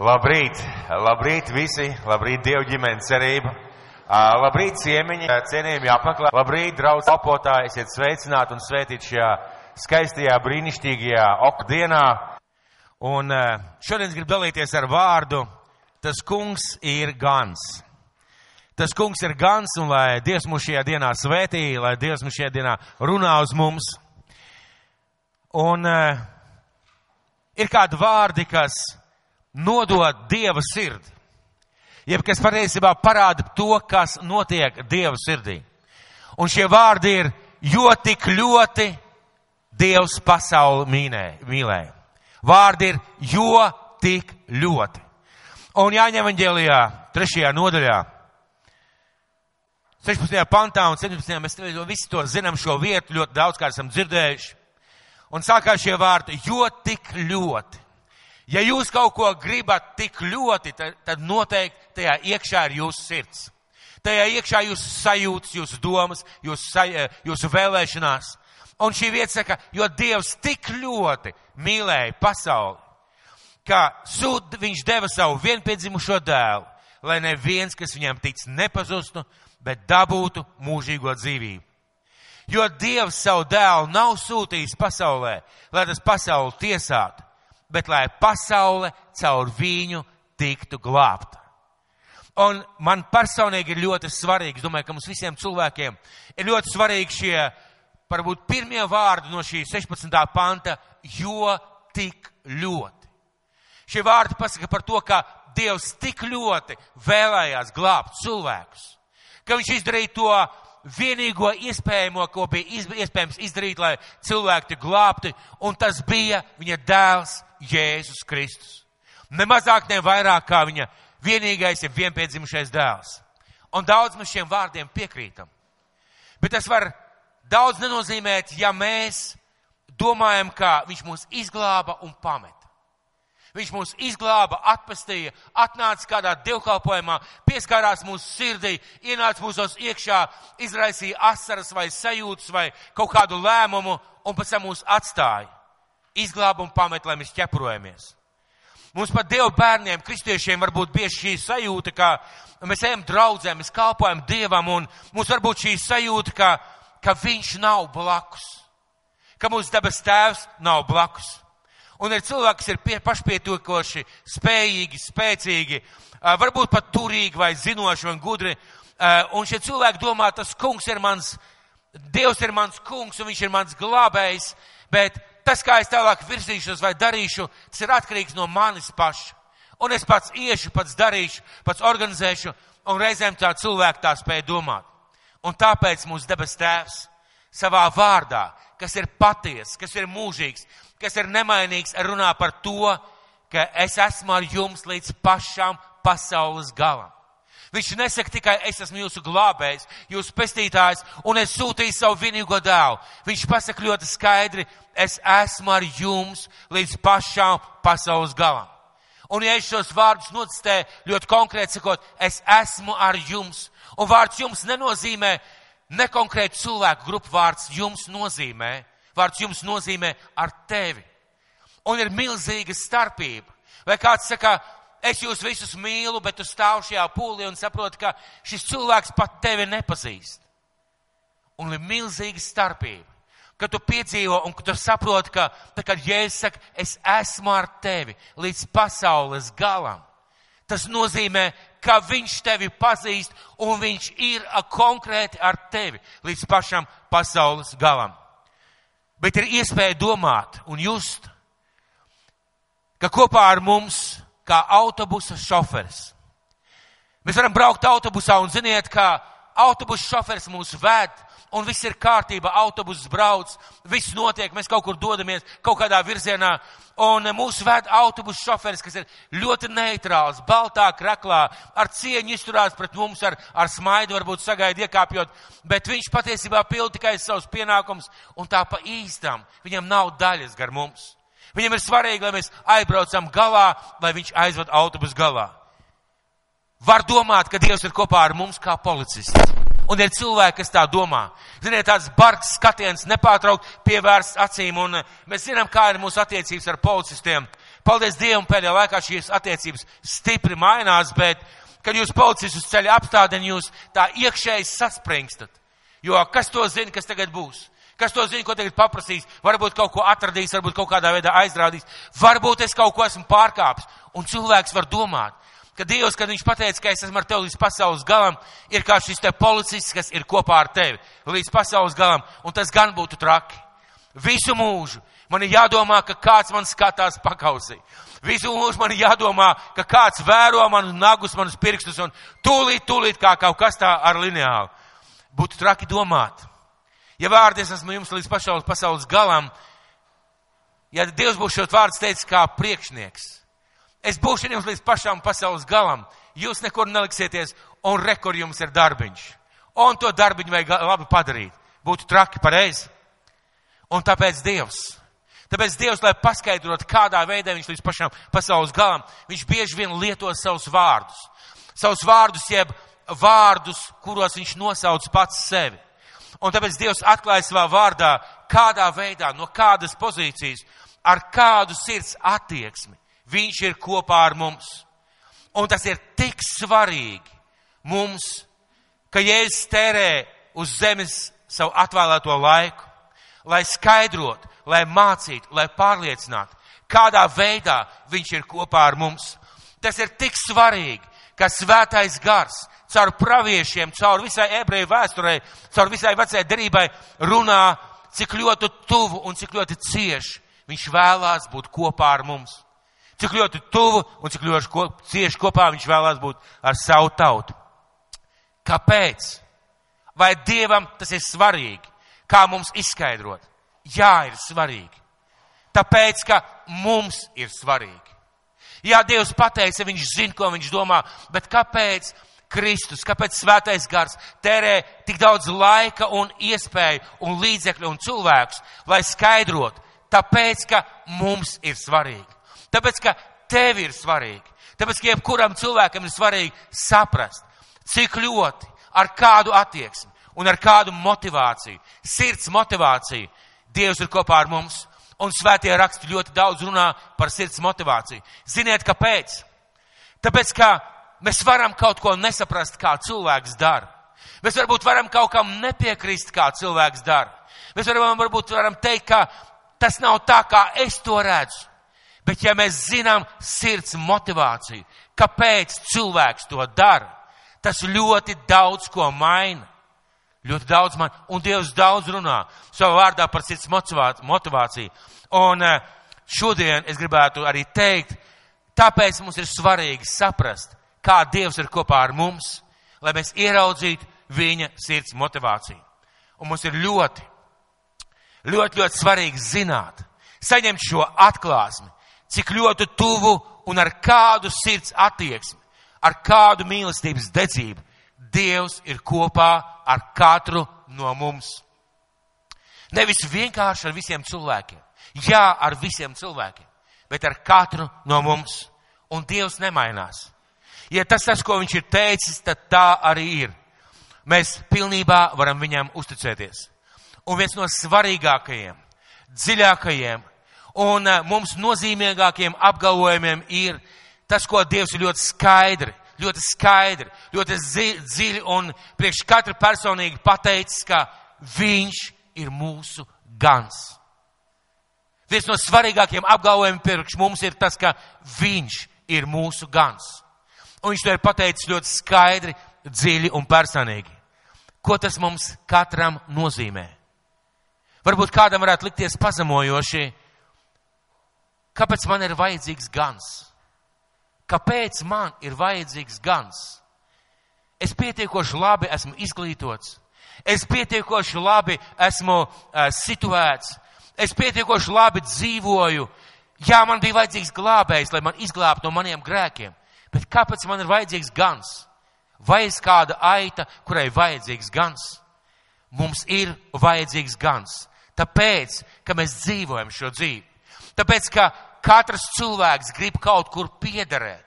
Labrīt, labrīt visi, labrīt Dievu ģimenes cerība. Labrīt ciemiņi, cienījumi apmeklē. Labrīt, draudz kalpotāji, esiet sveicināti un svētīti šajā skaistajā, brīnišķīgajā ok dienā. Un šodien es gribu dalīties ar vārdu, tas kungs ir gans. Tas kungs ir gans, un lai Dievs mūs šajā dienā svētī, lai Dievs mūs šajā dienā runā uz mums. Un uh, ir kādi vārdi, kas nodot Dieva sirdi. Jeb kas patiesībā parāda to, kas notiek Dieva sirdī. Un šie vārdi ir, jo tik ļoti Dievs pasauli mīnē, mīlēja. Vārdi ir, jo tik ļoti. Un Jāņem evaņģēlijā, trešajā nodaļā, 16. pantā un 17. mēs visi to zinām šo vietu, ļoti daudz kā esam dzirdējuši. Un sākās šie vārdi, jo tik ļoti. Ja jūs kaut ko gribat tik ļoti, tad, tad noteikti tajā iekšā ir jūsu sirds. Tajā iekšā jūsu sajūtas, jūsu domas, jūsu, saj, jūsu vēlēšanās. Un šī vieta saka, jo Dievs tik ļoti mīlēja pasauli, ka sūd, viņš deva savu vienpiedzimušo dēlu, lai neviens, kas viņam tic, nepazustu, bet dabūtu mūžīgo dzīvību. Jo Dievs savu dēlu nav sūtījis pasaulē, lai tas pasauli tiesātu, bet lai pasaule caur viņu tiktu glābta. Un man personīgi ir ļoti svarīgi, domāju, ka mums visiem cilvēkiem ir ļoti svarīgi šie, varbūt pirmie vārdi no šī 16. panta, jo tik ļoti. Šie vārdi pasaka par to, ka Dievs tik ļoti vēlējās glābt cilvēkus, ka viņš izdarīja to vienīgo iespējamo, ko bija iespējams izdarīt, lai cilvēki tik glābti, un tas bija viņa dēls Jēzus Kristus. Ne mazāk, ne vairāk kā viņa vienīgais ir vienpiedzimušais dēls. Un daudz mēs šiem vārdiem piekrītam. Bet tas var daudz nenozīmēt, ja mēs domājam, ka viņš mūs izglāba un pameta. Viņš mūs izglāba, atpestīja, atnāca kādā dievkalpojumā, pieskārās mūsu sirdī, ienāca mūsos iekšā, izraisīja asaras vai sajūtas vai kaut kādu lēmumu un pēc tam mūs atstāja izglāba un pamet, lai mēs ķeprojamies. Mums pat Dievu bērniem, kristiešiem, var būt bieži šī sajūta, ka mēs ejam draudzē, mēs kalpojam Dievam, un mums var būt šī sajūta, ka, ka Viņš nav blakus, ka mūsu debes tēvs nav blakus. Un ir cilvēki, kas ir pie, pašpietiekoši, spējīgi, spēcīgi, varbūt pat turīgi vai zinoši un gudri. Un šie cilvēki domā, tas kungs ir mans, Dievs ir mans kungs un viņš ir mans glābējs, bet tas, kā es tālāk virzīšos vai darīšu, tas ir atkarīgs no manis paša. Un es pats iešu, pats darīšu, pats organizēšu, un reizēm tā cilvēki tā spēja domāt. Un tāpēc mūsu debes tēvs savā vārdā, kas ir patiesa, kas ir mūžīgs, kas ir nemainīgs, runā par to, ka es esmu ar jums līdz pašām pasaules galam. Viņš nesaka tikai, es esmu jūsu glābējs, jūsu pestītājs, un es sūtīju savu vienīgo dēlu. Viņš pasaka ļoti skaidri, es esmu ar jums līdz pašām pasaules galam. Un ja es šos vārdus nocitēju ļoti konkrēti sakot, es esmu ar jums. Un vārds jums nenozīmē nekonkrētu cilvēku grupu vārds jums nozīmē. Vārds jums nozīmē ar tevi. Un ir milzīga starpība. Vai kāds saka, es jūs visus mīlu, bet tu stāv šajā pūlī un saproti, ka šis cilvēks pat tevi nepazīst. Un ir milzīga starpība, ka tu piedzīvo un ka tu saproti, ka, tā, kad Jēzus saka, es esmu ar tevi līdz pasaules galam, tas nozīmē, ka viņš tevi pazīst un viņš ir konkrēti ar tevi līdz pašam pasaules galam. Bet ir iespēja domāt un just, ka kopā ar mums kā autobusa šoferis. Mēs varam braukt autobusā un ziniet, ka autobusa šoferis mūs ved un viss ir kārtībā, autobuss brauc, viss notiek, mēs kaut kur dodamies, kaut kādā virzienā, un mūsu ved autobusu šoferis, kas ir ļoti neitrāls, baltā kraklā, ar cieņu izturās pret mums, ar, ar smaidu varbūt sagaida iekāpjot, bet viņš patiesībā pild tikai savus pienākumus, un tā pa īstam viņam nav daļas gar mums. Viņam ir svarīgi, lai mēs aizbraucam galā, lai viņš aizved autobusu galā. Var domāt, ka Dievs ir kopā ar mums kā policists. Un ir cilvēki, kas tā domā. Ziniet, tāds bargs skatiens nepārtraukt pievērsts acīm, un mēs zinām, kā ir mūsu attiecības ar policistiem. Paldies Dievam, pēdējā laikā šīs attiecības stipri mainās, bet, kad jūs policis uz ceļa apstādini, jūs tā iekšēji saspringstat. Jo kas to zina, kas tagad būs? Kas to zina, ko tagad paprasīs? Varbūt kaut ko atradīs, varbūt kaut kādā veidā aizrādīs. Varbūt es kaut ko esmu pārkāpis. Un cilvēks var domāt, ka Dievs, kad viņš pateica, ka es esmu ar tevi līdz pasaules galam, ir kā šis te policists, kas ir kopā ar tevi līdz pasaules galam. Un tas gan būtu traki. Visu mūžu man ir jādomā, ka kāds man skatās pakausī. Visu mūžu man ir jādomā, ka kāds vēro manus nagus, manus pirkstus un tūlīt, tūlīt kā kaut kas tā ar lineālu. Būtu traki domāt. Ja vārdi es esmu jums līdz pašaules pasaules galam, ja Dievs būs šo vārdu teicis kā priekšnieks, es būšu jums līdz pašām pasaules galam, jūs nekur neliksieties, un rekur jums ir darbiņš. Un to darbiņu vajag labi padarīt. Būtu traki pareizi. Un tāpēc Dievs. Tāpēc Dievs, lai paskaidrotu, kādā veidā viņš līdz pašām pasaules galam, viņš bieži vien lieto savus vārdus. Savus vārdus, jeb vārdus, kuros viņš nosauc pats sevi. Un tāpēc Dievs atklāja savā vārdā, kādā veidā, no kādas pozīcijas, ar kādu sirds attieksmi Viņš ir kopā ar mums. Un tas ir tik svarīgi mums, ka Jēzus tērē uz zemes savu atvēlēto laiku, lai skaidrotu, lai mācītu, lai pārliecinātu, kādā veidā viņš ir kopā ar mums. Tas ir tik svarīgi, ka svētais gars caur praviešiem, caur visai ebreju vēsturei, caur visai vecajai derībai runā, cik ļoti tuvu un cik ļoti cieši viņš vēlās būt kopā ar mums. Cik ļoti tuvu un cik ļoti ko, cieši kopā viņš vēlās būt ar savu tautu. Kāpēc? Vai Dievam tas ir svarīgi? Kā mums izskaidrot? Jā, ir svarīgi. Tāpēc, ka mums ir svarīgi. Jā, Dievs pateica, viņš zina, ko viņš domā, bet kāpēc Kristus, kāpēc svētais gars tērē tik daudz laika un iespēju un līdzekļu un cilvēkus, lai skaidrot, tāpēc, ka mums ir svarīgi. Tāpēc, ka tev ir svarīgi. Tāpēc, ka jebkuram cilvēkam ir svarīgi saprast, cik ļoti, ar kādu attieksmi un ar kādu motivāciju, sirds motivāciju Dievs ir kopā ar mums. Un svētie raksti ļoti daudz runā par sirds motivāciju. Ziniet, kāpēc? Tāpēc, ka Mēs varam kaut ko nesaprast, kā cilvēks dara. Mēs varbūt varam kaut kam nepiekrist, kā cilvēks dara. Mēs varam, varbūt varam teikt, ka tas nav tā, kā es to redzu. Bet ja mēs zinām sirds motivāciju, kāpēc cilvēks to dara, tas ļoti daudz ko maina. Ļoti daudz man, un Dievs daudz runā savā vārdā par sirds motivāciju. Un eh, šodien es gribētu arī teikt, tāpēc mums ir svarīgi saprast, kā Dievs ir kopā ar mums, lai mēs ieraudzītu viņa sirds motivāciju. Un mums ir ļoti, ļoti, ļoti svarīgi zināt, saņemt šo atklāsmi, cik ļoti tuvu un ar kādu sirds attieksmi, ar kādu mīlestības dedzību Dievs ir kopā ar katru no mums. Nevis vienkārši ar visiem cilvēkiem. Jā, ar visiem cilvēkiem, bet ar katru no mums. Un Dievs nemainās. Ja tas tas, ko viņš ir teicis, tad tā arī ir. Mēs pilnībā varam viņam uzticēties. Un viens no svarīgākajiem, dziļākajiem un eh, mums nozīmīgākiem apgalvojumiem ir tas, ko Dievs ir ļoti skaidri, ļoti skaidri, ļoti dziļi un priekš katru personīgi pateicis, ka Viņš ir mūsu gans. Viens no svarīgākiem apgalvojumiem priekš mums ir tas, ka Viņš ir mūsu gans. Un viņš to ir pateicis ļoti skaidri, dziļi un personīgi. Ko tas mums katram nozīmē? Varbūt kādam varētu likties pazemojoši, kāpēc man ir vajadzīgs gans? Kāpēc man ir vajadzīgs gans? Es pietiekoši labi esmu izglītots, es pietiekoši labi esmu uh, situēts, es pietiekoši labi dzīvoju. Jā, man bija vajadzīgs glābējs, lai man izglābtu no maniem grēkiem. Bet kāpēc man ir vajadzīgs gans? Vai es kāda aita, kurai vajadzīgs gans? Mums ir vajadzīgs gans. Tāpēc, ka mēs dzīvojam šo dzīvi. Tāpēc, ka katrs cilvēks grib kaut kur piederēt.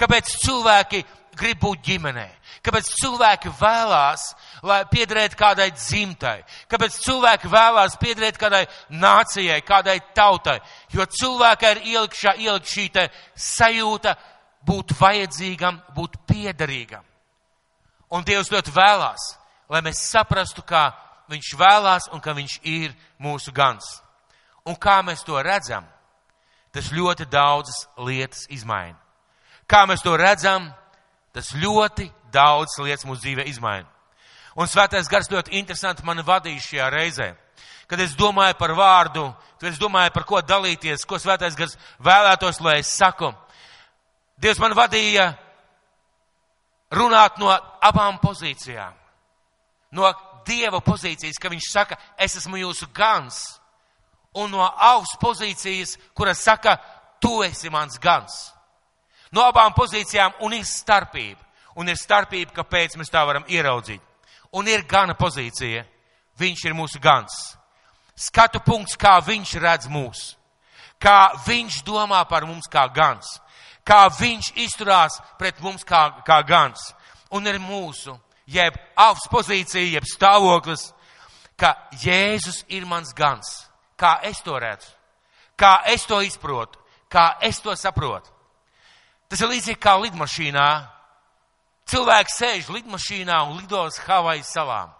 Kāpēc cilvēki grib būt ģimenē? Kāpēc cilvēki vēlās, lai piederētu kādai dzimtai? Kāpēc cilvēki vēlās piederēt kādai nācijai, kādai tautai? Jo cilvēkai ir ielikšā, ielikt šī sajūta būt vajadzīgam, būt piederīgam. Un Dievs ļoti vēlās, lai mēs saprastu, kā Viņš vēlās un ka Viņš ir mūsu gans. Un kā mēs to redzam, tas ļoti daudzas lietas izmaina. Kā mēs to redzam, tas ļoti daudz lietas mūsu dzīvē izmaina. Un svētais gars ļoti interesanti mani vadīja šajā reizē. Kad es domāju par vārdu, kad es domāju par ko dalīties, ko svētais gars vēlētos, lai es saku, Dievs man vadīja runāt no abām pozīcijām. No Dieva pozīcijas, ka viņš saka, es esmu jūsu gans, un no augs pozīcijas, kura saka, tu esi mans gans. No abām pozīcijām un ir starpība. Un ir starpība, kāpēc mēs tā varam ieraudzīt. Un ir gana pozīcija. Viņš ir mūsu gans. Skatu punkts, kā viņš redz mūs. Kā viņš domā par mums kā gans. Kā viņš izturās pret mums kā, kā gans. Un ir mūsu, jeb augsts pozīcija, jeb stāvoklis, ka Jēzus ir mans gans. Kā es to redzu. Kā es to izprotu. Kā es to saprotu. Tas ir līdzīgi kā lidmašīnā. Cilvēks sēž lidmašīnā un lido uz Havaju salām.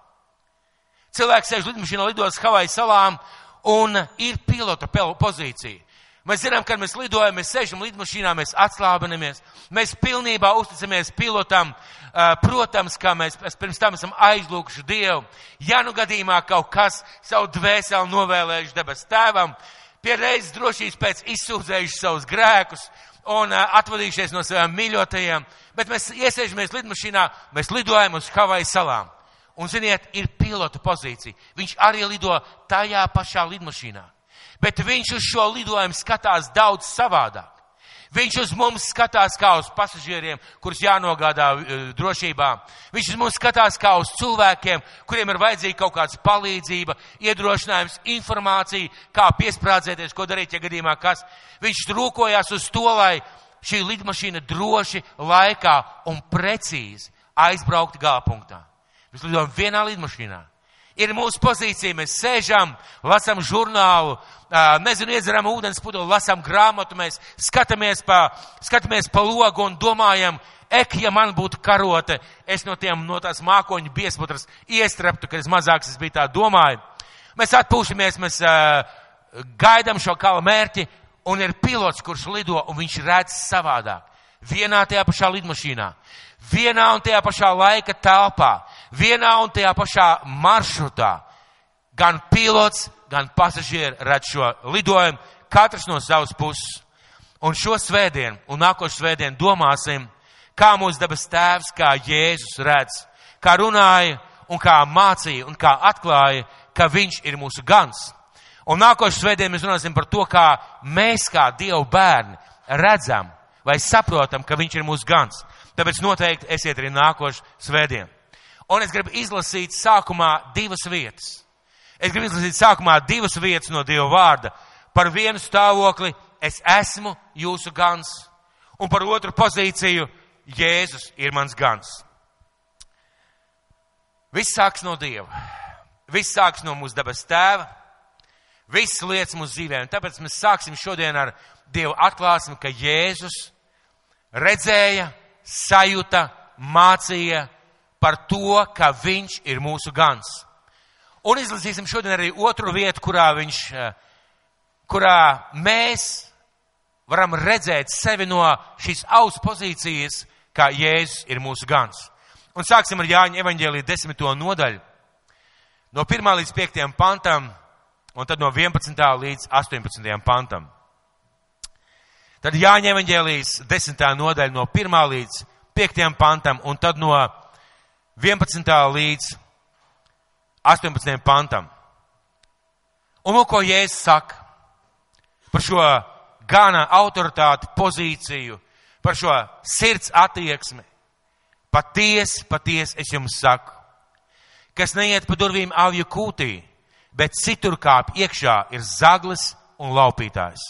Cilvēks sēž lidmašīnā, lido uz Havaju salām un ir pilota pozīcija. Mēs zinām, kad mēs lidojam, mēs sēžam lidmašīnā, mēs atslābinamies, mēs pilnībā uzticamies pilotam. Protams, kā mēs pirms tam esam aizlūkuši Dievu. Ja nu gadījumā kaut kas savu dvēseli novēlējuši debes tēvam, pie reizes drošības pēc izsūdzējuši savus grēkus, un atvadījušies no saviem mīļotajiem, bet mēs iesēžamies lidmašīnā, mēs lidojam uz Havaju salām. Un, ziniet, ir pilota pozīcija. Viņš arī lido tajā pašā lidmašīnā. Bet viņš uz šo lidojumu skatās daudz savādāk. Viņš uz mums skatās kā uz pasažieriem, kurus jānogādā uh, drošībā. Viņš uz mums skatās kā uz cilvēkiem, kuriem ir vajadzīga kaut kāds palīdzība, iedrošinājums, informācija, kā piesprādzēties, ko darīt, ja gadījumā kas. Viņš rūkojās uz to, lai šī lidmašīna droši, laikā un precīzi aizbrauktu gāpunktā. Mēs lidojam vienā lidmašīnā. Ir mūsu pozīcija, mēs sēžam, lasām žurnālu, nezinu, iedzeram ūdens pudeli, lasām grāmatu, mēs skatāmies pa, skatāmies pa logu un domājam, ek, ja man būtu karote, es no tiem, no tās mākoņu biesputras iestreptu, kad es mazāks es biju tā domāju. Mēs atpūšamies, mēs uh, gaidām šo kala mērķi, un ir pilots, kurš lido, un viņš redz savādāk. Vienā tajā pašā lidmašīnā, vienā un tajā pašā laika telpā, vienā un tajā pašā maršrutā. Gan pilots, gan pasažieri redz šo lidojumu, katrs no savas puses. Un šo svētdienu un nākošu svētdienu domāsim, kā mūsu dabas tēvs, kā Jēzus redz, kā runāja un kā mācīja un kā atklāja, ka viņš ir mūsu gans. Un nākošu svētdienu mēs runāsim par to, kā mēs kā Dievu bērni redzam vai saprotam, ka viņš ir mūsu gans. Tāpēc noteikti esiet arī nākošu svētdienu. Un es gribu izlasīt sākumā divas vietas. Es gribu izlasīt sākumā divas vietas no Dieva vārda. Par vienu stāvokli es esmu jūsu gans, un par otru pozīciju Jēzus ir mans gans. Viss sāks no Dieva. Viss sāks no mūsu dabas tēva. Viss lietas mūsu dzīvē. Un tāpēc mēs sāksim šodien ar Dievu atklāsmi, ka Jēzus redzēja, sajuta, mācīja par to, ka Viņš ir mūsu gans. Un izlasīsim šodien arī otru vietu, kurā viņš, eh, kurā mēs varam redzēt sevi no šīs auss pozīcijas, kā Jēzus ir mūsu gans. Un sāksim ar Jāņa evaņģēlī desmito nodaļu. No 1 līdz 5 pantam, un tad no 11 līdz 18 pantam. Tad Jāņa evaņģēlīs 10 nodaļa no 1 līdz 5 pantam, un tad no 11 līdz 18. pantam. Un lūk, ko Jēzus saka par šo gana autoritāti pozīciju, par šo sirds attieksmi. Patiesi, patiesi es jums saku, kas neiet pa durvīm avju kūtī, bet citur kāp iekšā ir zaglis un laupītājs.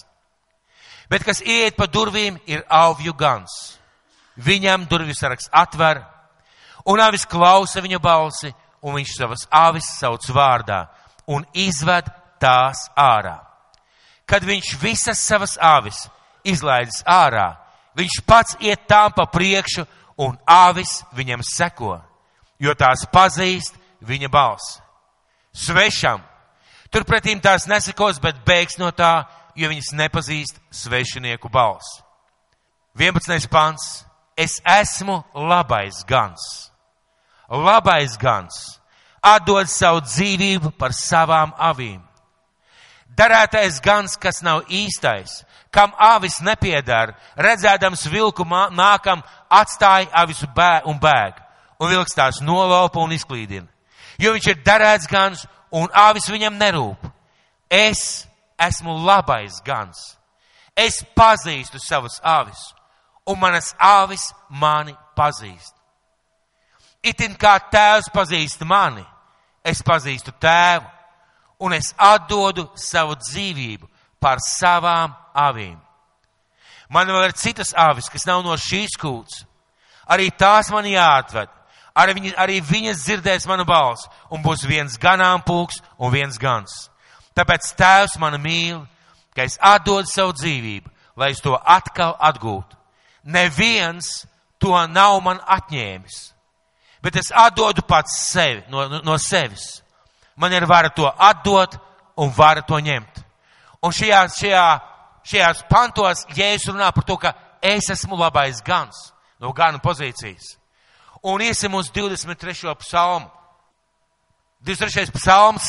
Bet kas iet pa durvīm ir avju gans. viņam durvju saraks atver, un avis klausa viņa balsi, un viņš savas avis sauc vārdā un izved tās ārā. Kad viņš visas savas avis izlaidis ārā, viņš pats iet tām pa priekšu, un avis viņam seko, jo tās pazīst viņa balsi. Svešam, turpretīm tās nesakos, bet bēgs no tā, jo viņas nepazīst svešinieku balsi. 11. pants. Es esmu labais gans. Labais gans atdod savu dzīvību par savām avīm. Darētais gans, kas nav īstais, kam avis nepiedara, redzēdams vilku nākam, atstāja avisu bē un bēg, un vilks tās nolaupa un izklīdina. Jo viņš ir darēts gans, un avis viņam nerūp. Es esmu labais gans. Es pazīstu savus avis, un manas avis mani pazīst. Itin kā tēvs pazīst mani, es pazīstu tēvu, un es atdodu savu dzīvību par savām avīm. Man vēl ir citas avis, kas nav no šīs kūts. Arī tās man jāatved. Arī, viņi, arī viņas dzirdēs manu balsi, un būs viens ganāmpulks un viens gans. Tāpēc tēvs mani mīl, ka es atdodu savu dzīvību, lai es to atkal atgūtu. Neviens to nav man atņēmis bet es atdodu pats sevi, no, no sevis. Man ir vara to atdot un vara to ņemt. Un šajā, šajā, šajās pantos Jēzus runā par to, ka es esmu labais gans no gana pozīcijas. Un iesim uz 23. psalmu. 23. psalms,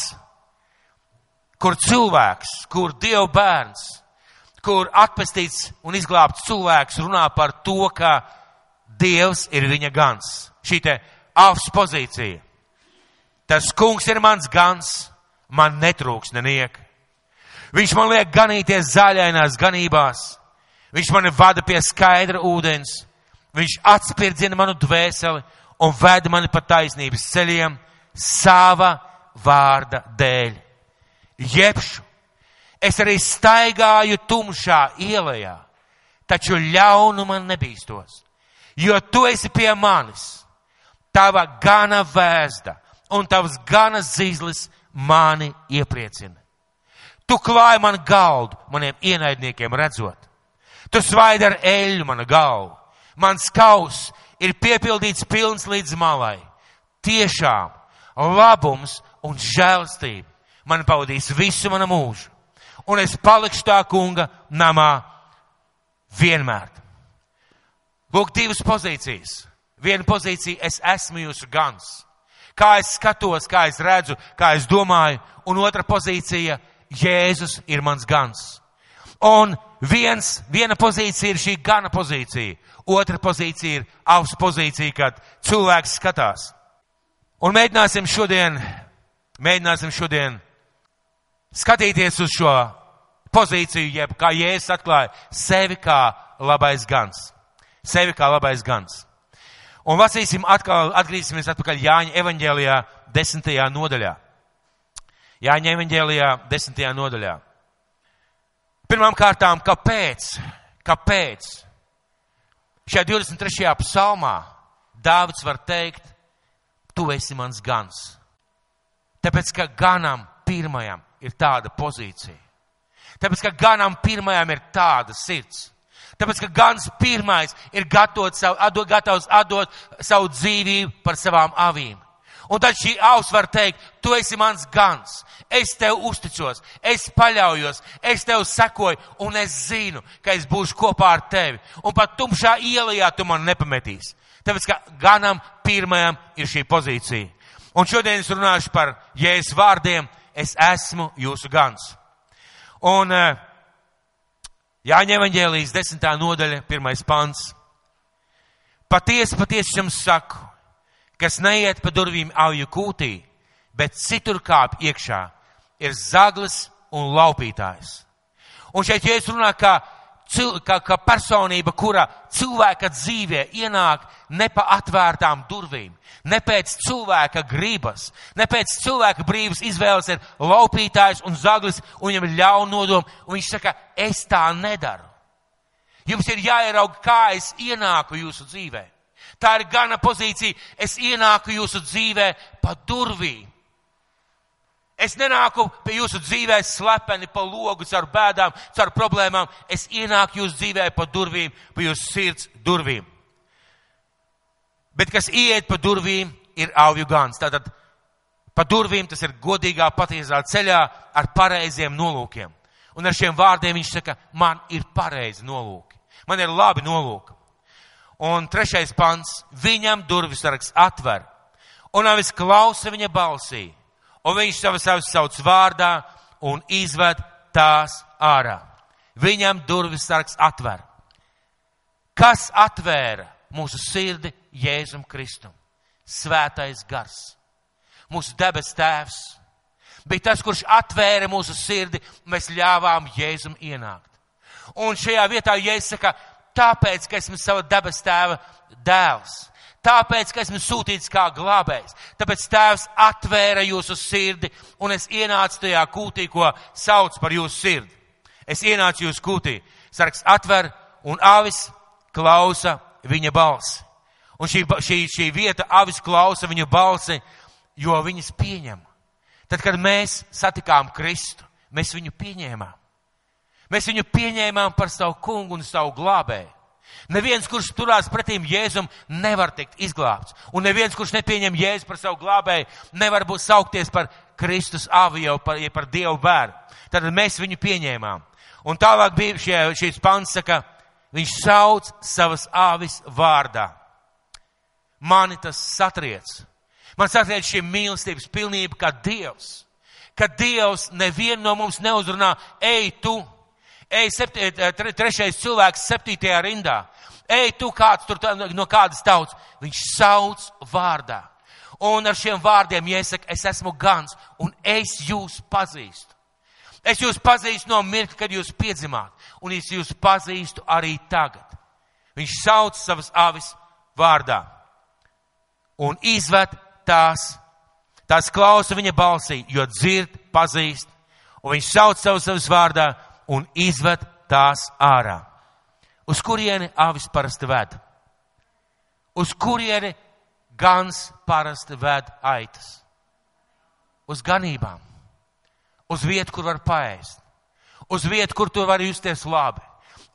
kur cilvēks, kur Dieva bērns, kur atpestīts un izglābts cilvēks runā par to, ka Dievs ir viņa gans. Šī te avs pozīcija. Tas kungs ir mans gans, man netrūks neniek. Viņš man liek ganīties zaļainās ganībās. Viņš mani vada pie skaidra ūdens. Viņš atspirdzina manu dvēseli un ved mani pa taisnības ceļiem sava vārda dēļ. Jebšu, es arī staigāju tumšā ielā, taču ļaunu man nebīstos, jo tu esi pie manis tava gana vēsta un tavs gana zīzlis mani iepriecina. Tu klāji man galdu maniem ienaidniekiem redzot. Tu svaidi ar eļu mana galvu. Mans kaus ir piepildīts pilns līdz malai. Tiešām labums un žēlstība man pavadīs visu manu mūžu. Un es palikšu tā kunga namā vienmēr. Lūk, divas pozīcijas Viena pozīcija - es esmu jūsu gans. Kā es skatos, kā es redzu, kā es domāju, un otra pozīcija - Jēzus ir mans gans. Un viens, viena pozīcija ir šī gana pozīcija, otra pozīcija ir auss pozīcija, kad cilvēks skatās. Un mēģināsim šodien, mēģināsim šodien skatīties uz šo pozīciju, jeb kā Jēzus atklāja sevi kā labais gans. Sevi kā labais gans. Un lasīsim atkal, atgriezīsimies atpakaļ Jāņa evaņģēlijā desmitajā nodaļā. Jāņa evaņģēlijā desmitajā nodaļā. Pirmām kārtām, kāpēc? Kāpēc? Šajā 23. psalmā Dāvids var teikt, tu esi mans gans. Tāpēc, ka ganam pirmajam ir tāda pozīcija. Tāpēc, ka ganam pirmajam ir tāda sirds. Tāpēc, ka gans pirmais ir gatavs atdot, gatavs atdot savu dzīvību par savām avīm. Un tad šī aus var teikt, tu esi mans gans, es tev uzticos, es paļaujos, es tev sekoju un es zinu, ka es būšu kopā ar tevi. Un pat tumšā ielā tu man nepametīsi. Tāpēc, ka ganam pirmajam ir šī pozīcija. Un šodien es runāšu par jēzus vārdiem, es esmu jūsu gans. Un uh, Jāņa evaņģēlijas desmitā nodaļa, pirmais pants. Patiesi, patiesi jums saku, kas neiet pa durvīm auju kūtī, bet citur kāp iekšā, ir zaglis un laupītājs. Un šeit Jēzus runā, ka kā, kā personība, kura cilvēka dzīvē ienāk ne pa atvērtām durvīm, ne pēc cilvēka gribas, ne pēc cilvēka brīvas izvēles ir laupītājs un zaglis, un viņam ir ļauna nodoma, un viņš saka, es tā nedaru. Jums ir jāieraug, kā es ienāku jūsu dzīvē. Tā ir gana pozīcija. Es ienāku jūsu dzīvē pa durvīm. Es nenāku pie jūsu dzīvē slepeni pa logu, caur bēdām, caur problēmām. Es ienāku jūsu dzīvē pa durvīm, pa jūsu sirds durvīm. Bet kas ieiet pa durvīm, ir avju gans. Tātad pa durvīm tas ir godīgā, patiesā ceļā ar pareiziem nolūkiem. Un ar šiem vārdiem viņš saka, man ir pareizi nolūki. Man ir labi nolūki. Un trešais pants, viņam durvis sargs atver. Un avis klausa viņa balsī un viņš savas savas sauc vārdā un izved tās ārā. Viņam durvis sargs atver. Kas atvēra mūsu sirdi Jēzum Kristum? Svētais gars. Mūsu debes tēvs bija tas, kurš atvēra mūsu sirdi, mēs ļāvām Jēzum ienākt. Un šajā vietā Jēzus saka, tāpēc, ka esmu sava debes tēva dēls Tāpēc, ka esmu sūtīts kā glābējs. Tāpēc Tēvs atvēra jūsu sirdi, un es ienācu tajā kūtī, ko sauc par jūsu sirdi. Es ienācu jūsu kūtī. Sargs atver, un avis klausa viņa balsi. Un šī, šī, šī vieta avis klausa viņu balsi, jo viņas pieņem. Tad, kad mēs satikām Kristu, mēs viņu pieņēmām. Mēs viņu pieņēmām par savu kungu un savu glābēju. Neviens, kurš turās pretīm Jēzum, nevar tikt izglābts. Un neviens, kurš nepieņem Jēzu par savu glābēju, nevar būt saukties par Kristus aviju, par, ja par Dievu bērnu. Tad mēs viņu pieņēmām. Un tālāk bija šie, šīs pants, saka, viņš sauc savas āvis vārdā. Mani tas satriec. Man satriec šī mīlestības pilnība, kā Dievs. Ka Dievs nevienu no mums neuzrunā, ej tu, ej, septi, eh, trešais cilvēks septītajā rindā. Ej, tu kāds tur no kādas tauts. Viņš sauc vārdā. Un ar šiem vārdiem iesaka, es esmu gans un es jūs pazīstu. Es jūs pazīstu no mirkļa, kad jūs piedzimāt, un es jūs pazīstu arī tagad. Viņš sauc savas avis vārdā un izved tās, tās klausa viņa balsī, jo dzird, pazīst, un viņš sauc savas avis vārdā un izved tās ārā. Uz kurieni avis parasti ved? Uz kurieni gans parasti ved aitas? Uz ganībām. Uz vietu, kur var paēst. Uz vietu, kur tu vari justies labi.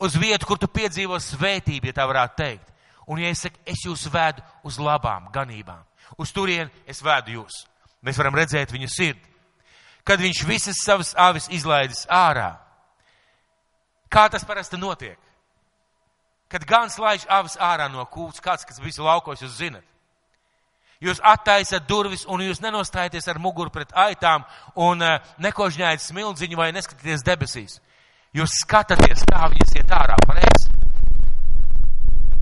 Uz vietu, kur tu piedzīvo svētību, ja tā varētu teikt. Un, ja es saku, es jūs vedu uz labām ganībām, uz turieni es vedu jūs. Mēs varam redzēt viņu sirdi. Kad viņš visas savas avis izlaidis ārā, Kā tas parasti notiek? Kad gans laiž avis ārā no kūts, kāds, kas visu laukos, jūs zinat. Jūs attaisat durvis un jūs nenostājaties ar muguru pret aitām un uh, nekožņājat smildziņu vai neskatāties debesīs. Jūs skatāties, kā viņas iet ārā, pareizi?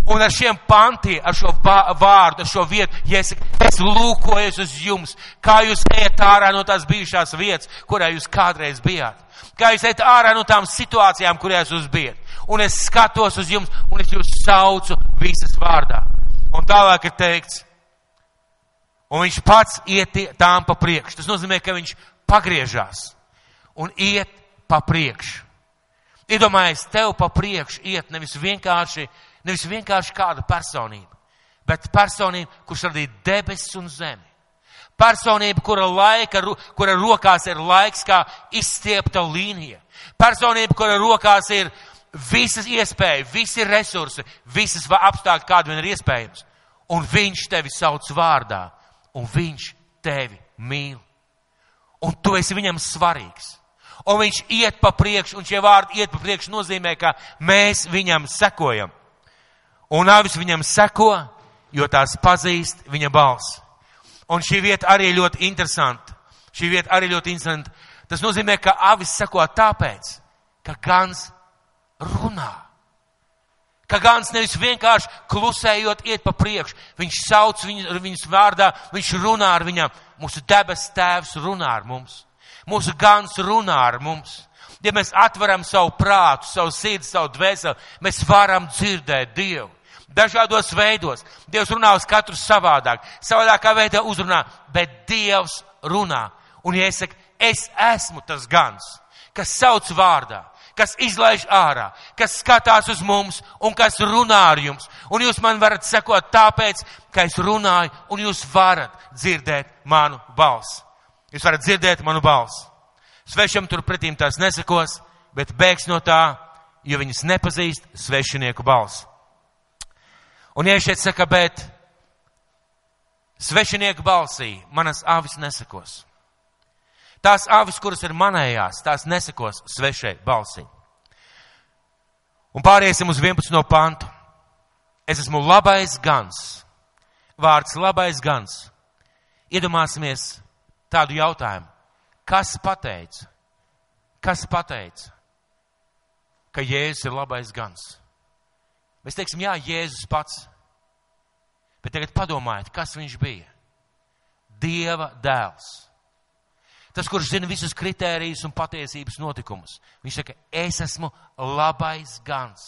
Un ar šiem pantiem, ar šo vārdu, ar šo vietu, ja es, es lūkojos uz jums, kā jūs ejat ārā no tās bijušās vietas, kurā jūs kādreiz bijāt. Kā jūs ejat ārā no tām situācijām, kurās jūs bijat. Un es skatos uz jums, un es jūs saucu visas vārdā. Un tālāk ir teikts, un viņš pats iet tām pa priekšu. Tas nozīmē, ka viņš pagriežās un iet pa priekšu. Iedomājies, tev pa priekšu iet nevis vienkārši, nevis vienkārši kāda personība, bet personība, kurš radīja debesis un zemi. Personība, kura laika, kura rokās ir laiks kā izstiepta līnija. Personība, kura rokās ir visas iespējas, visi resursi, visas apstākļi, kādi vien ir iespējams. Un viņš tevi sauc vārdā, un viņš tevi mīl. Un tu esi viņam svarīgs. Un viņš iet pa priekšu, un šie vārdi iet pa priekšu nozīmē, ka mēs viņam sekojam. Un avis viņam seko, jo tās pazīst viņa balsi. Un šī vieta arī ļoti interesanta. Šī vieta arī ļoti interesanta. Tas nozīmē, ka avis seko tāpēc, ka gans runā. Ka gans nevis vienkārši klusējot iet pa priekšu. Viņš sauc viņu, viņus vārdā, viņš runā ar viņām. Mūsu debes tēvs runā ar mums. Mūsu gans runā ar mums. Ja mēs atveram savu prātu, savu sirdi, savu dvēseli, mēs varam dzirdēt Dievu dažādos veidos. Dievs runā uz katru savādāk, savādākā veidā uzrunā, bet Dievs runā. Un ja es saku, es esmu tas gans, kas sauc vārdā, kas izlaiž ārā, kas skatās uz mums un kas runā ar jums. Un jūs man varat sekot tāpēc, ka es runāju un jūs varat dzirdēt manu balsi. Jūs varat dzirdēt manu balsi. Svešam turpretīm tās nesakos, bet bēgs no tā, jo viņas nepazīst svešinieku balsi. Un ja šeit saka, bet svešinieku balsī manas avis nesakos. Tās avis, kuras ir manējās, tās nesakos svešai balsī. Un pāriesim uz 11. pantu. Es esmu labais gans. Vārds labais gans. Iedomāsimies tādu jautājumu. Kas pateica? Kas pateica, ka Jēzus ir labais gans? Mēs teiksim, jā, Jēzus pats. Bet tagad padomājiet, kas viņš bija. Dieva dēls Tas, kurš zina visus kritērijus un patiesības notikumus. Viņš saka, es esmu labais gans.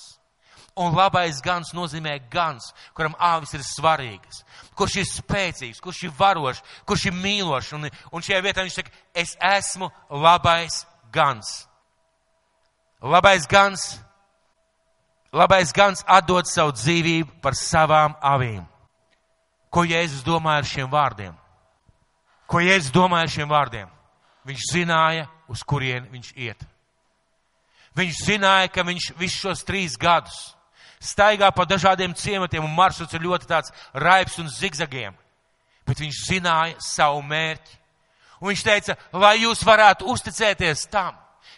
Un labais gans nozīmē gans, kuram āvis ir svarīgas, kurš ir spēcīgs, kurš ir varošs, kurš ir mīlošs. Un, un šajā vietā viņš saka, es esmu labais gans. Labais gans, labais gans atdod savu dzīvību par savām avīm. Ko Jēzus domāja ar šiem vārdiem? Ko Jēzus domāja ar šiem vārdiem? Viņš zināja, uz kurien viņš iet. Viņš zināja, ka viņš visus šos trīs gadus staigā pa dažādiem ciematiem un maršruts ir ļoti tāds raips un zigzagiem. Bet viņš zināja savu mērķi. Un viņš teica, lai jūs varētu uzticēties tam,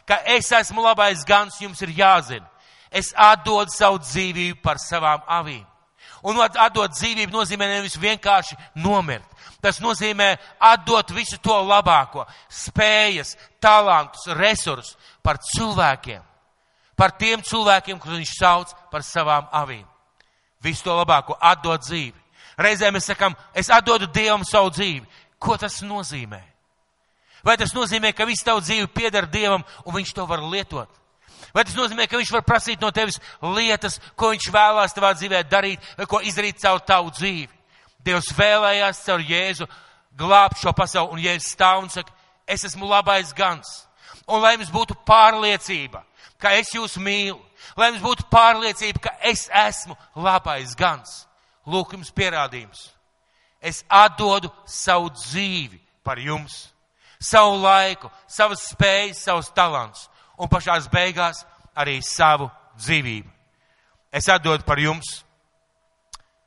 ka es esmu labais gans, jums ir jāzina. Es atdodu savu dzīvību par savām avīm. Un atdot dzīvību nozīmē nevis vienkārši nomirt, Tas nozīmē atdot visu to labāko, spējas, talantus, resursus par cilvēkiem, par tiem cilvēkiem, kurus viņš sauc par savām avīm. Visu to labāko, atdot dzīvi. Reizēm mēs sakam, es atdodu Dievam savu dzīvi. Ko tas nozīmē? Vai tas nozīmē, ka viss tavu dzīvi pieder Dievam un viņš to var lietot? Vai tas nozīmē, ka viņš var prasīt no tevis lietas, ko viņš vēlās tavā dzīvē darīt, ko izdarīt caur tavu dzīvi? Dievs vēlējās caur Jēzu glābt šo pasauli, un Jēzus stāv un saka, es esmu labais gans. Un lai jums būtu pārliecība, ka es jūs mīlu, lai jums būtu pārliecība, ka es esmu labais gans. Lūk, jums pierādījums. Es atdodu savu dzīvi par jums, savu laiku, savas spējas, savus talants un pašās beigās arī savu dzīvību. Es atdodu par jums.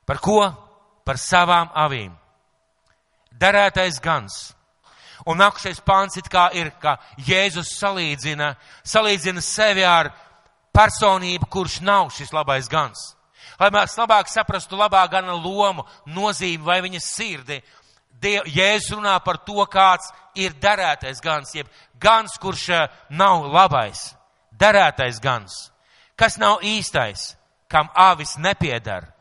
Par ko? par savām avīm. Darētais gans. Un nākušais pāns it kā ir, ka Jēzus salīdzina, salīdzina sevi ar personību, kurš nav šis labais gans. Lai mēs labāk saprastu labā gana lomu, nozīmi vai viņa sirdi, Diev, Jēzus runā par to, kāds ir darētais gans, jeb gans, kurš eh, nav labais, darētais gans, kas nav īstais, kam avis nepiedara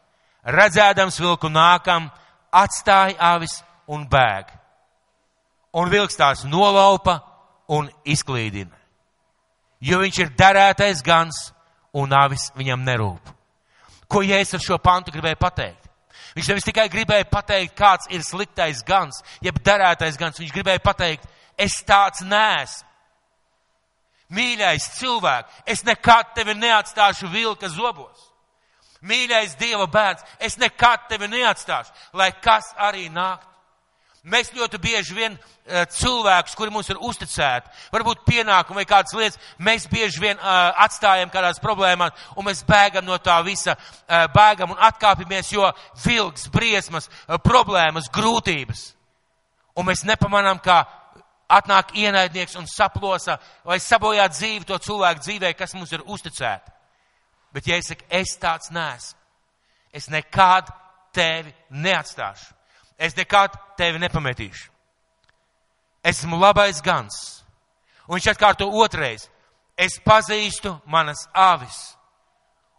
redzēdams vilku nākam, atstāja avis un bēg. Un vilks tās nolaupa un izklīdina. Jo viņš ir derētais gans un avis viņam nerūp. Ko Jēzus ar šo pantu gribēja pateikt? Viņš nevis tikai gribēja pateikt, kāds ir sliktais gans, jeb derētais gans, viņš gribēja pateikt, es tāds nēs. Mīļais cilvēks, es nekad tevi neatstāšu vilka zobos. Mīļais Dieva bērns, es nekad tevi neatstāšu, lai kas arī nāktu. Mēs ļoti bieži vien uh, cilvēkus, kuri mums ir uzticēti, varbūt pienākumi vai kādas lietas, mēs bieži vien uh, atstājam kādās problēmās un mēs bēgam no tā visa, uh, bēgam un atkāpjamies, jo vilks, briesmas, problēmas, grūtības. Un mēs nepamanām, kā atnāk ienaidnieks un saplosa vai sabojā dzīvi to cilvēku dzīvē, kas mums ir uzticēti. Bet, ja es saku, es tāds neesmu, es nekad tevi neatstāšu. Es nekad tevi nepametīšu. Es esmu labais gans. Un viņš atkārto otrais. Es pazīstu manas avis,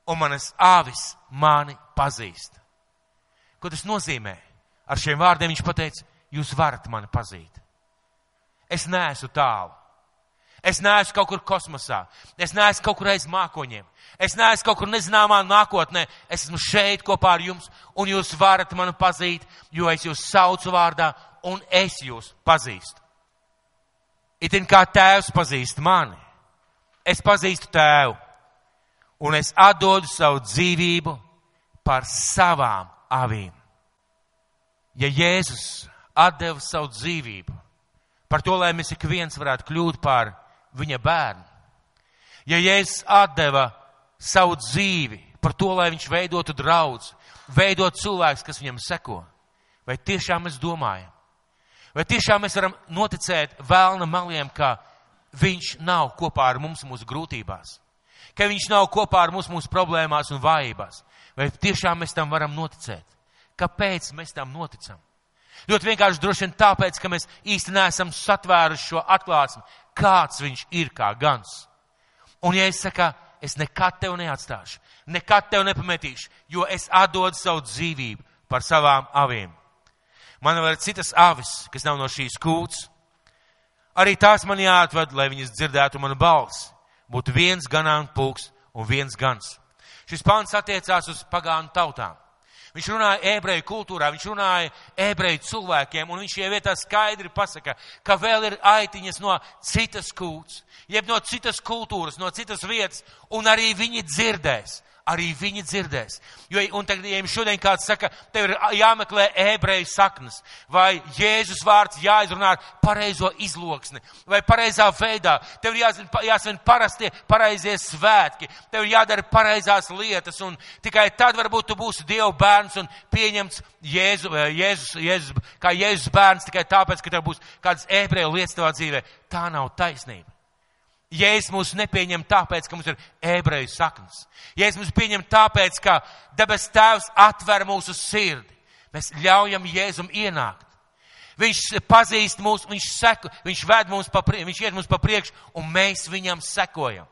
un manas avis mani pazīst. Ko tas nozīmē? Ar šiem vārdiem viņš pateica, jūs varat mani pazīt. Es neesmu tālu. Es neesmu kaut kur kosmosā. Es neesmu kaut kur aiz mākoņiem. Es neesmu kaut kur nezināmā nākotnē. Es esmu šeit kopā ar jums, un jūs varat mani pazīt, jo es jūs saucu vārdā, un es jūs pazīstu. Itin kā tēvs pazīst mani, es pazīstu tēvu, un es atdodu savu dzīvību par savām avīm. Ja Jēzus atdeva savu dzīvību par to, lai mēs ik viens varētu kļūt par viņa bērnu, ja Jēzus atdeva savu dzīvi par to, lai viņš veidotu draudz, veidot cilvēks, kas viņam seko, vai tiešām mēs domājam, vai tiešām mēs varam noticēt vēlna maliem, ka viņš nav kopā ar mums mūsu grūtībās, ka viņš nav kopā ar mums mūsu problēmās un vājībās, vai tiešām mēs tam varam noticēt. Kāpēc mēs tam noticam? Ļoti vienkārši droši vien tāpēc, ka mēs īsti neesam satvēruši šo atklāsmi, kāds viņš ir kā gans. Un ja es saku, es nekad tevi neatstāšu, nekad tevi nepametīšu, jo es atdodu savu dzīvību par savām avīm. Man vēl ir citas avis, kas nav no šīs kūts. Arī tās man jāatved, lai viņas dzirdētu manu balsi. Būtu viens ganāmpulks un viens gans. Šis pāns attiecās uz pagānu tautām. Viņš runāja ebreju kultūrā, viņš runāja ebreju cilvēkiem, un viņš šajā vietā skaidri pasaka, ka vēl ir aitiņas no citas kūts, jeb no citas kultūras, no citas vietas, un arī viņi dzirdēs arī viņi dzirdēs. Jo, un tagad, ja jums šodien kāds saka, tev ir jāmeklē ebreju saknes, vai Jēzus vārds jāizrunā ar pareizo izloksni, vai pareizā veidā, tev ir jāsvin, jāsvin parastie, pareizie svētki, tev ir jādara pareizās lietas, un tikai tad varbūt tu būsi Dieva bērns un pieņemts Jēzu, Jēzus, Jēzus, kā Jēzus bērns tikai tāpēc, ka tev būs kādas ebreju lietas tavā dzīvē. Tā nav taisnība. Jēzus mūs nepieņem tāpēc, ka mums ir ebreju saknes. Jēzus mūs pieņem tāpēc, ka debes tēvs atver mūsu sirdi. Mēs ļaujam Jēzum ienākt. Viņš pazīst mūs, viņš seko, viņš ved mūs pa viņš iet mums pa priekšu, un mēs viņam sekojam.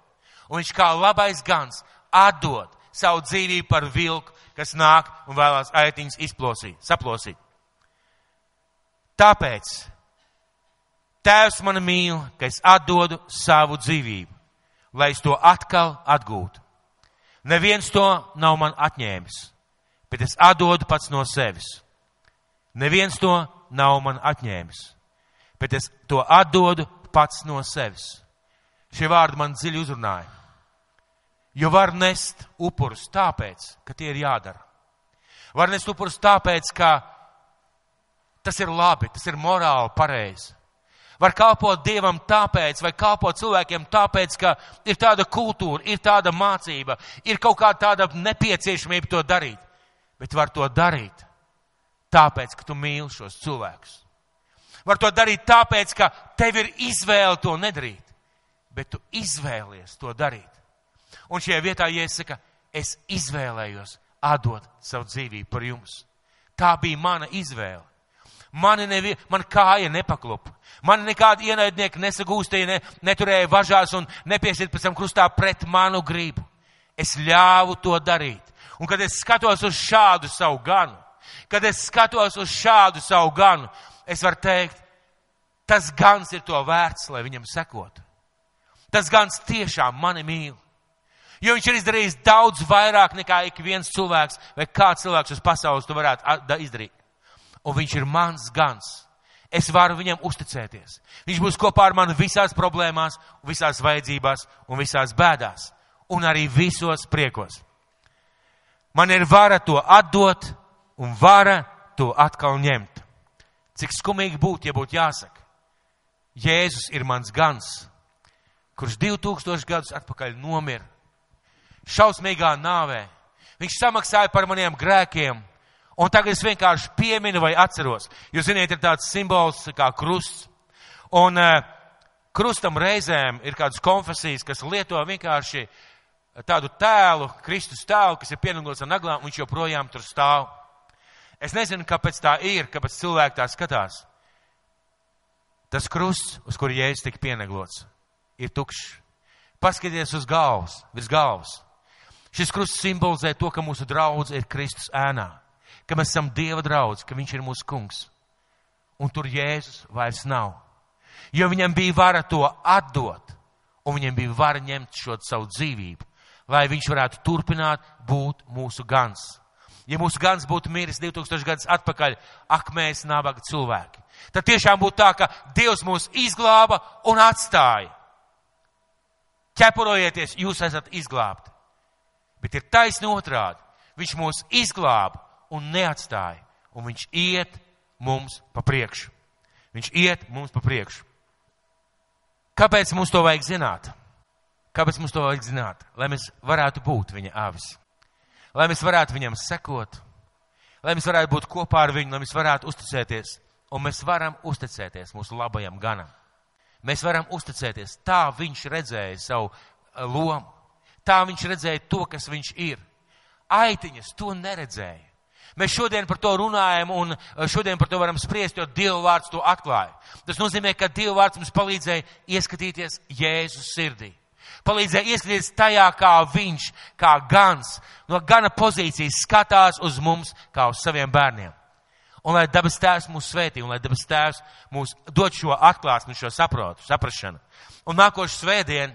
Un viņš kā labais gans atdod savu dzīvību par vilku, kas nāk un vēlās aitiņas izplosīt, saplosīt. Tāpēc Tēvs mani mīl, ka es atdodu savu dzīvību, lai es to atkal atgūtu. Neviens to nav man atņēmis, bet es atdodu pats no sevis. Neviens to nav man atņēmis, bet es to atdodu pats no sevis. Šie vārdi man dziļi uzrunāja. Jo var nest upurus tāpēc, ka tie ir jādara. Var nest upurus tāpēc, ka tas ir labi, tas ir morāli pareizi var kalpot Dievam tāpēc, vai kalpot cilvēkiem tāpēc, ka ir tāda kultūra, ir tāda mācība, ir kaut kāda tāda nepieciešamība to darīt. Bet var to darīt tāpēc, ka tu mīli šos cilvēkus. Var to darīt tāpēc, ka tev ir izvēle to nedarīt, bet tu izvēlies to darīt. Un šajā vietā, saku, es izvēlējos atdot savu dzīvību par jums. Tā bija mana izvēle. Mani nevi, man kāja nepaklupa. Man nekādi ienaidnieki nesagūstīja, ne, neturēja važās un nepiesiet pēc tam krustā pret manu gribu. Es ļāvu to darīt. Un kad es skatos uz šādu savu ganu, kad es skatos uz šādu savu ganu, es varu teikt, tas gans ir to vērts, lai viņam sekotu. Tas gans tiešām mani mīl. Jo viņš ir izdarījis daudz vairāk nekā ik viens cilvēks vai kāds cilvēks uz pasaules to varētu izdarīt un viņš ir mans gans. Es varu viņam uzticēties. Viņš būs kopā ar mani visās problēmās, visās vajadzībās un visās bēdās, un arī visos priekos. Man ir vara to atdot un vara to atkal ņemt. Cik skumīgi būtu, ja būtu jāsaka, Jēzus ir mans gans, kurš 2000 gadus atpakaļ nomira šausmīgā nāvē. Viņš samaksāja par maniem grēkiem, Un tagad es vienkārši pieminu vai atceros. Jūs ziniet, ir tāds simbols kā krusts. Un uh, krustam reizēm ir kādas konfesijas, kas lieto vienkārši tādu tēlu, Kristus tēlu, kas ir pienaglots ar naglām, un viņš joprojām tur stāv. Es nezinu, kāpēc tā ir, kāpēc cilvēki tā skatās. Tas krusts, uz kuru jēzus tika pienaglots, ir tukšs. Paskatieties uz galvas, virs galvas. Šis krusts simbolizē to, ka mūsu draudz ir Kristus ēnā ka mēs esam Dieva draudz, ka Viņš ir mūsu kungs. Un tur Jēzus vairs nav. Jo viņam bija vara to atdot, un viņam bija vara ņemt šo savu dzīvību, lai viņš varētu turpināt būt mūsu gans. Ja mūsu gans būtu miris 2000 gadus atpakaļ, ak, mēs nabaga cilvēki. Tad tiešām būtu tā, ka Dievs mūs izglāba un atstāja. ķepurojieties, jūs esat izglābti. Bet ir taisni otrādi. Viņš mūs izglāba un neatstāja, un viņš iet mums pa priekšu. Viņš iet mums pa priekšu. Kāpēc mums to vajag zināt? Kāpēc mums to vajag zināt? Lai mēs varētu būt viņa avis. Lai mēs varētu viņam sekot. Lai mēs varētu būt kopā ar viņu, lai mēs varētu uzticēties. Un mēs varam uzticēties mūsu labajam ganam. Mēs varam uzticēties. Tā viņš redzēja savu eh, lomu. Tā viņš redzēja to, kas viņš ir. Aitiņas to neredzēja. Mēs šodien par to runājam un eh, šodien par to varam spriest, jo Dieva vārds to atklāja. Tas nozīmē, ka Dieva vārds mums palīdzēja ieskatīties Jēzus sirdī. Palīdzēja ieskatīties tajā, kā viņš, kā gans, no gana pozīcijas skatās uz mums, kā uz saviem bērniem. Un lai dabas tēvs mūs svētī, un lai dabas tēvs mūs dod šo atklāsmi, šo saprotu, saprašanu. Un nākošu svētdienu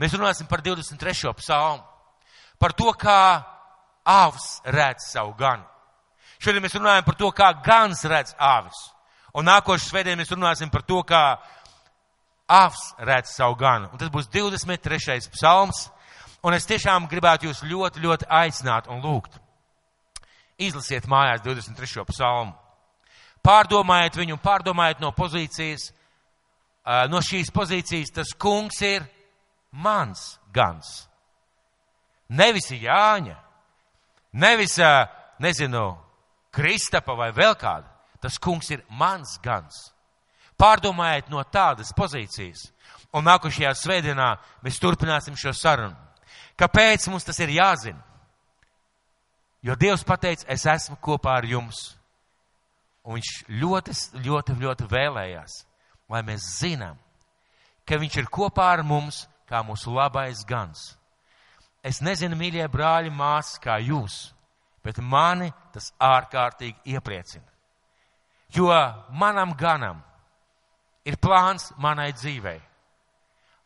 mēs runāsim par 23. psalmu. Par to, kā avs redz savu ganu. Šodien mēs runājam par to, kā gans redz avis. Un nākošu svētdienu mēs runāsim par to, kā avs redz savu ganu. Un tas būs 23. psalms. Un es tiešām gribētu jūs ļoti, ļoti aicināt un lūgt. Izlasiet mājās 23. psalmu. Pārdomājiet viņu, pārdomājiet no pozīcijas, no šīs pozīcijas, tas kungs ir mans gans. Nevis Jāņa, nevis, nezinu, Kristapa vai vēl kāda. Tas kungs ir mans gans. Pārdomājiet no tādas pozīcijas. Un nākošajā svētdienā mēs turpināsim šo sarunu. Kāpēc mums tas ir jāzina? Jo Dievs pateica, es esmu kopā ar jums. Un viņš ļoti, ļoti, ļoti vēlējās, lai mēs zinām, ka viņš ir kopā ar mums kā mūsu labais gans. Es nezinu, mīļie brāļi, māsas, kā jūs, bet mani tas ārkārtīgi iepriecina. Jo manam ganam ir plāns manai dzīvei.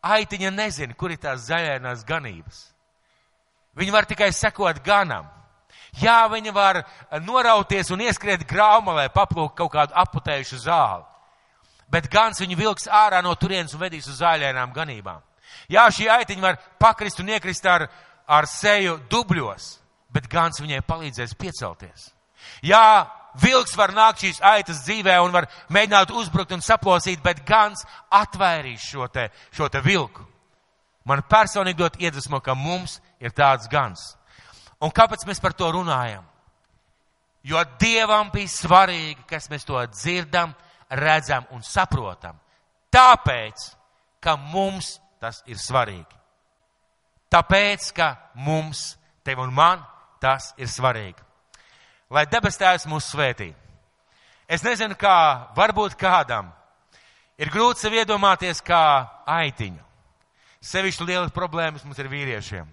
Aitiņa nezina, kur ir tās zaļainās ganības. Viņi var tikai sekot ganam. Jā, viņi var norauties un ieskriet graumalē, paplūkt kaut kādu aputējušu zāli. Bet gans viņu vilks ārā no turienes un vedīs uz zāļainām ganībām. Jā, šī aitiņa var pakrist un iekrist ar, ar seju dubļos, bet gans viņai palīdzēs piecelties. Jā, vilks var nākt šīs aitas dzīvē un var mēģināt uzbrukt un saplosīt, bet gans atvairīs šo te, šo te vilku. Man personīgi dot iedvesmo, ka mums ir tāds gans. Un kāpēc mēs par to runājam? Jo Dievam bija svarīgi, kas mēs to dzirdam, redzam un saprotam. Tāpēc, ka mums tas ir svarīgi. Tāpēc, ka mums, tev un man, tas ir svarīgi. Lai debes tēvs mūs svētī. Es nezinu, kā varbūt kādam ir grūti sev iedomāties kā aitiņu. Sevišķi liela problēmas mums ir vīriešiem.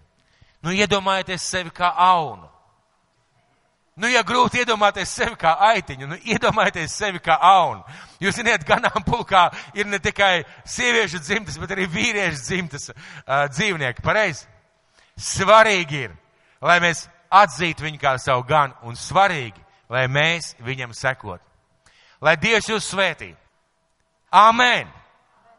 Nu, iedomājieties sevi kā aunu. Nu, ja grūti iedomāties sevi kā aitiņu, nu, iedomājieties sevi kā aunu. Jūs zināt, ganāmpulkā ir ne tikai sieviešu dzimtas, bet arī vīriešu dzimtas uh, dzīvnieki. Pareizi? Svarīgi ir, lai mēs atzītu viņu kā savu ganu, un svarīgi, lai mēs viņam sekot. Lai Dievs jūs svētī. Āmen!